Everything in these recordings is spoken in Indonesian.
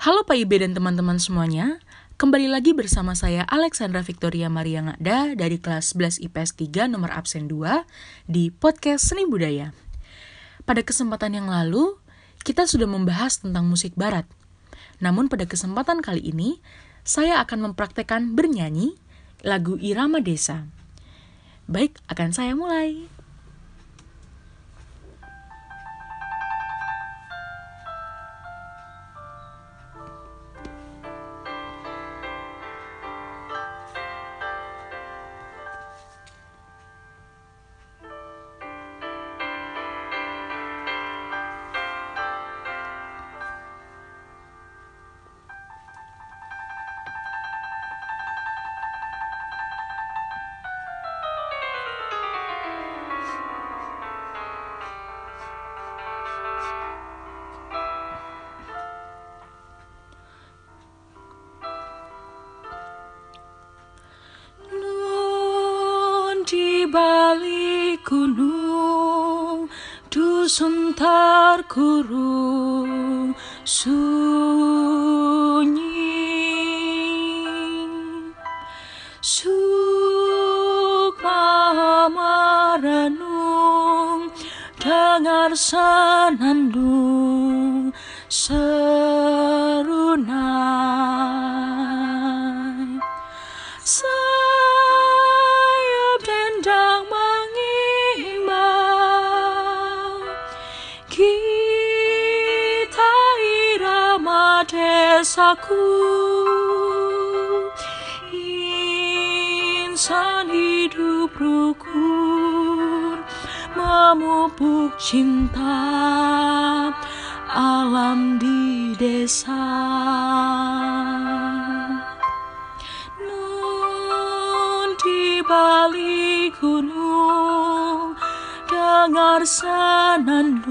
Halo Pak Ibe dan teman-teman semuanya, kembali lagi bersama saya Alexandra Victoria Maria Ngada dari kelas 11 IPS 3 nomor absen 2 di podcast Seni Budaya. Pada kesempatan yang lalu, kita sudah membahas tentang musik barat. Namun pada kesempatan kali ini, saya akan mempraktekkan bernyanyi lagu Irama Desa. Baik, akan saya mulai. Gunung dusun terkurung sunyi. Sukma merenung dengar senandung serunai kita irama desaku insan hidup rukun memupuk cinta alam di desa. Nun di balik gunung dengar senandung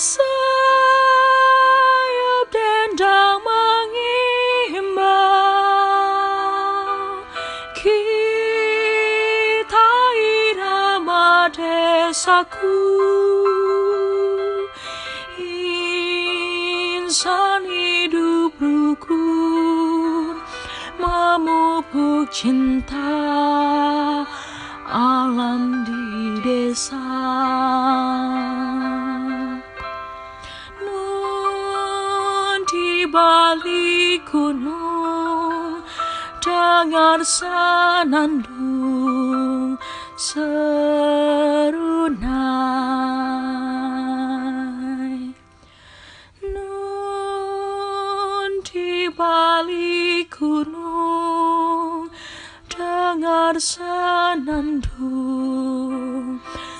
Sayap dendang mengimbau. Kita irama desaku. Insan hidup rukun Memupuk cinta Alam di desa balik gunung Dengar senandung serunai. Nun di balik gunung Dengar senandung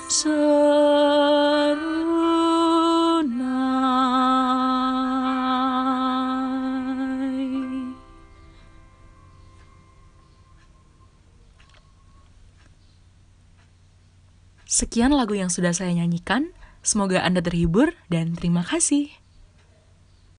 serunai Sekian lagu yang sudah saya nyanyikan. Semoga Anda terhibur dan terima kasih.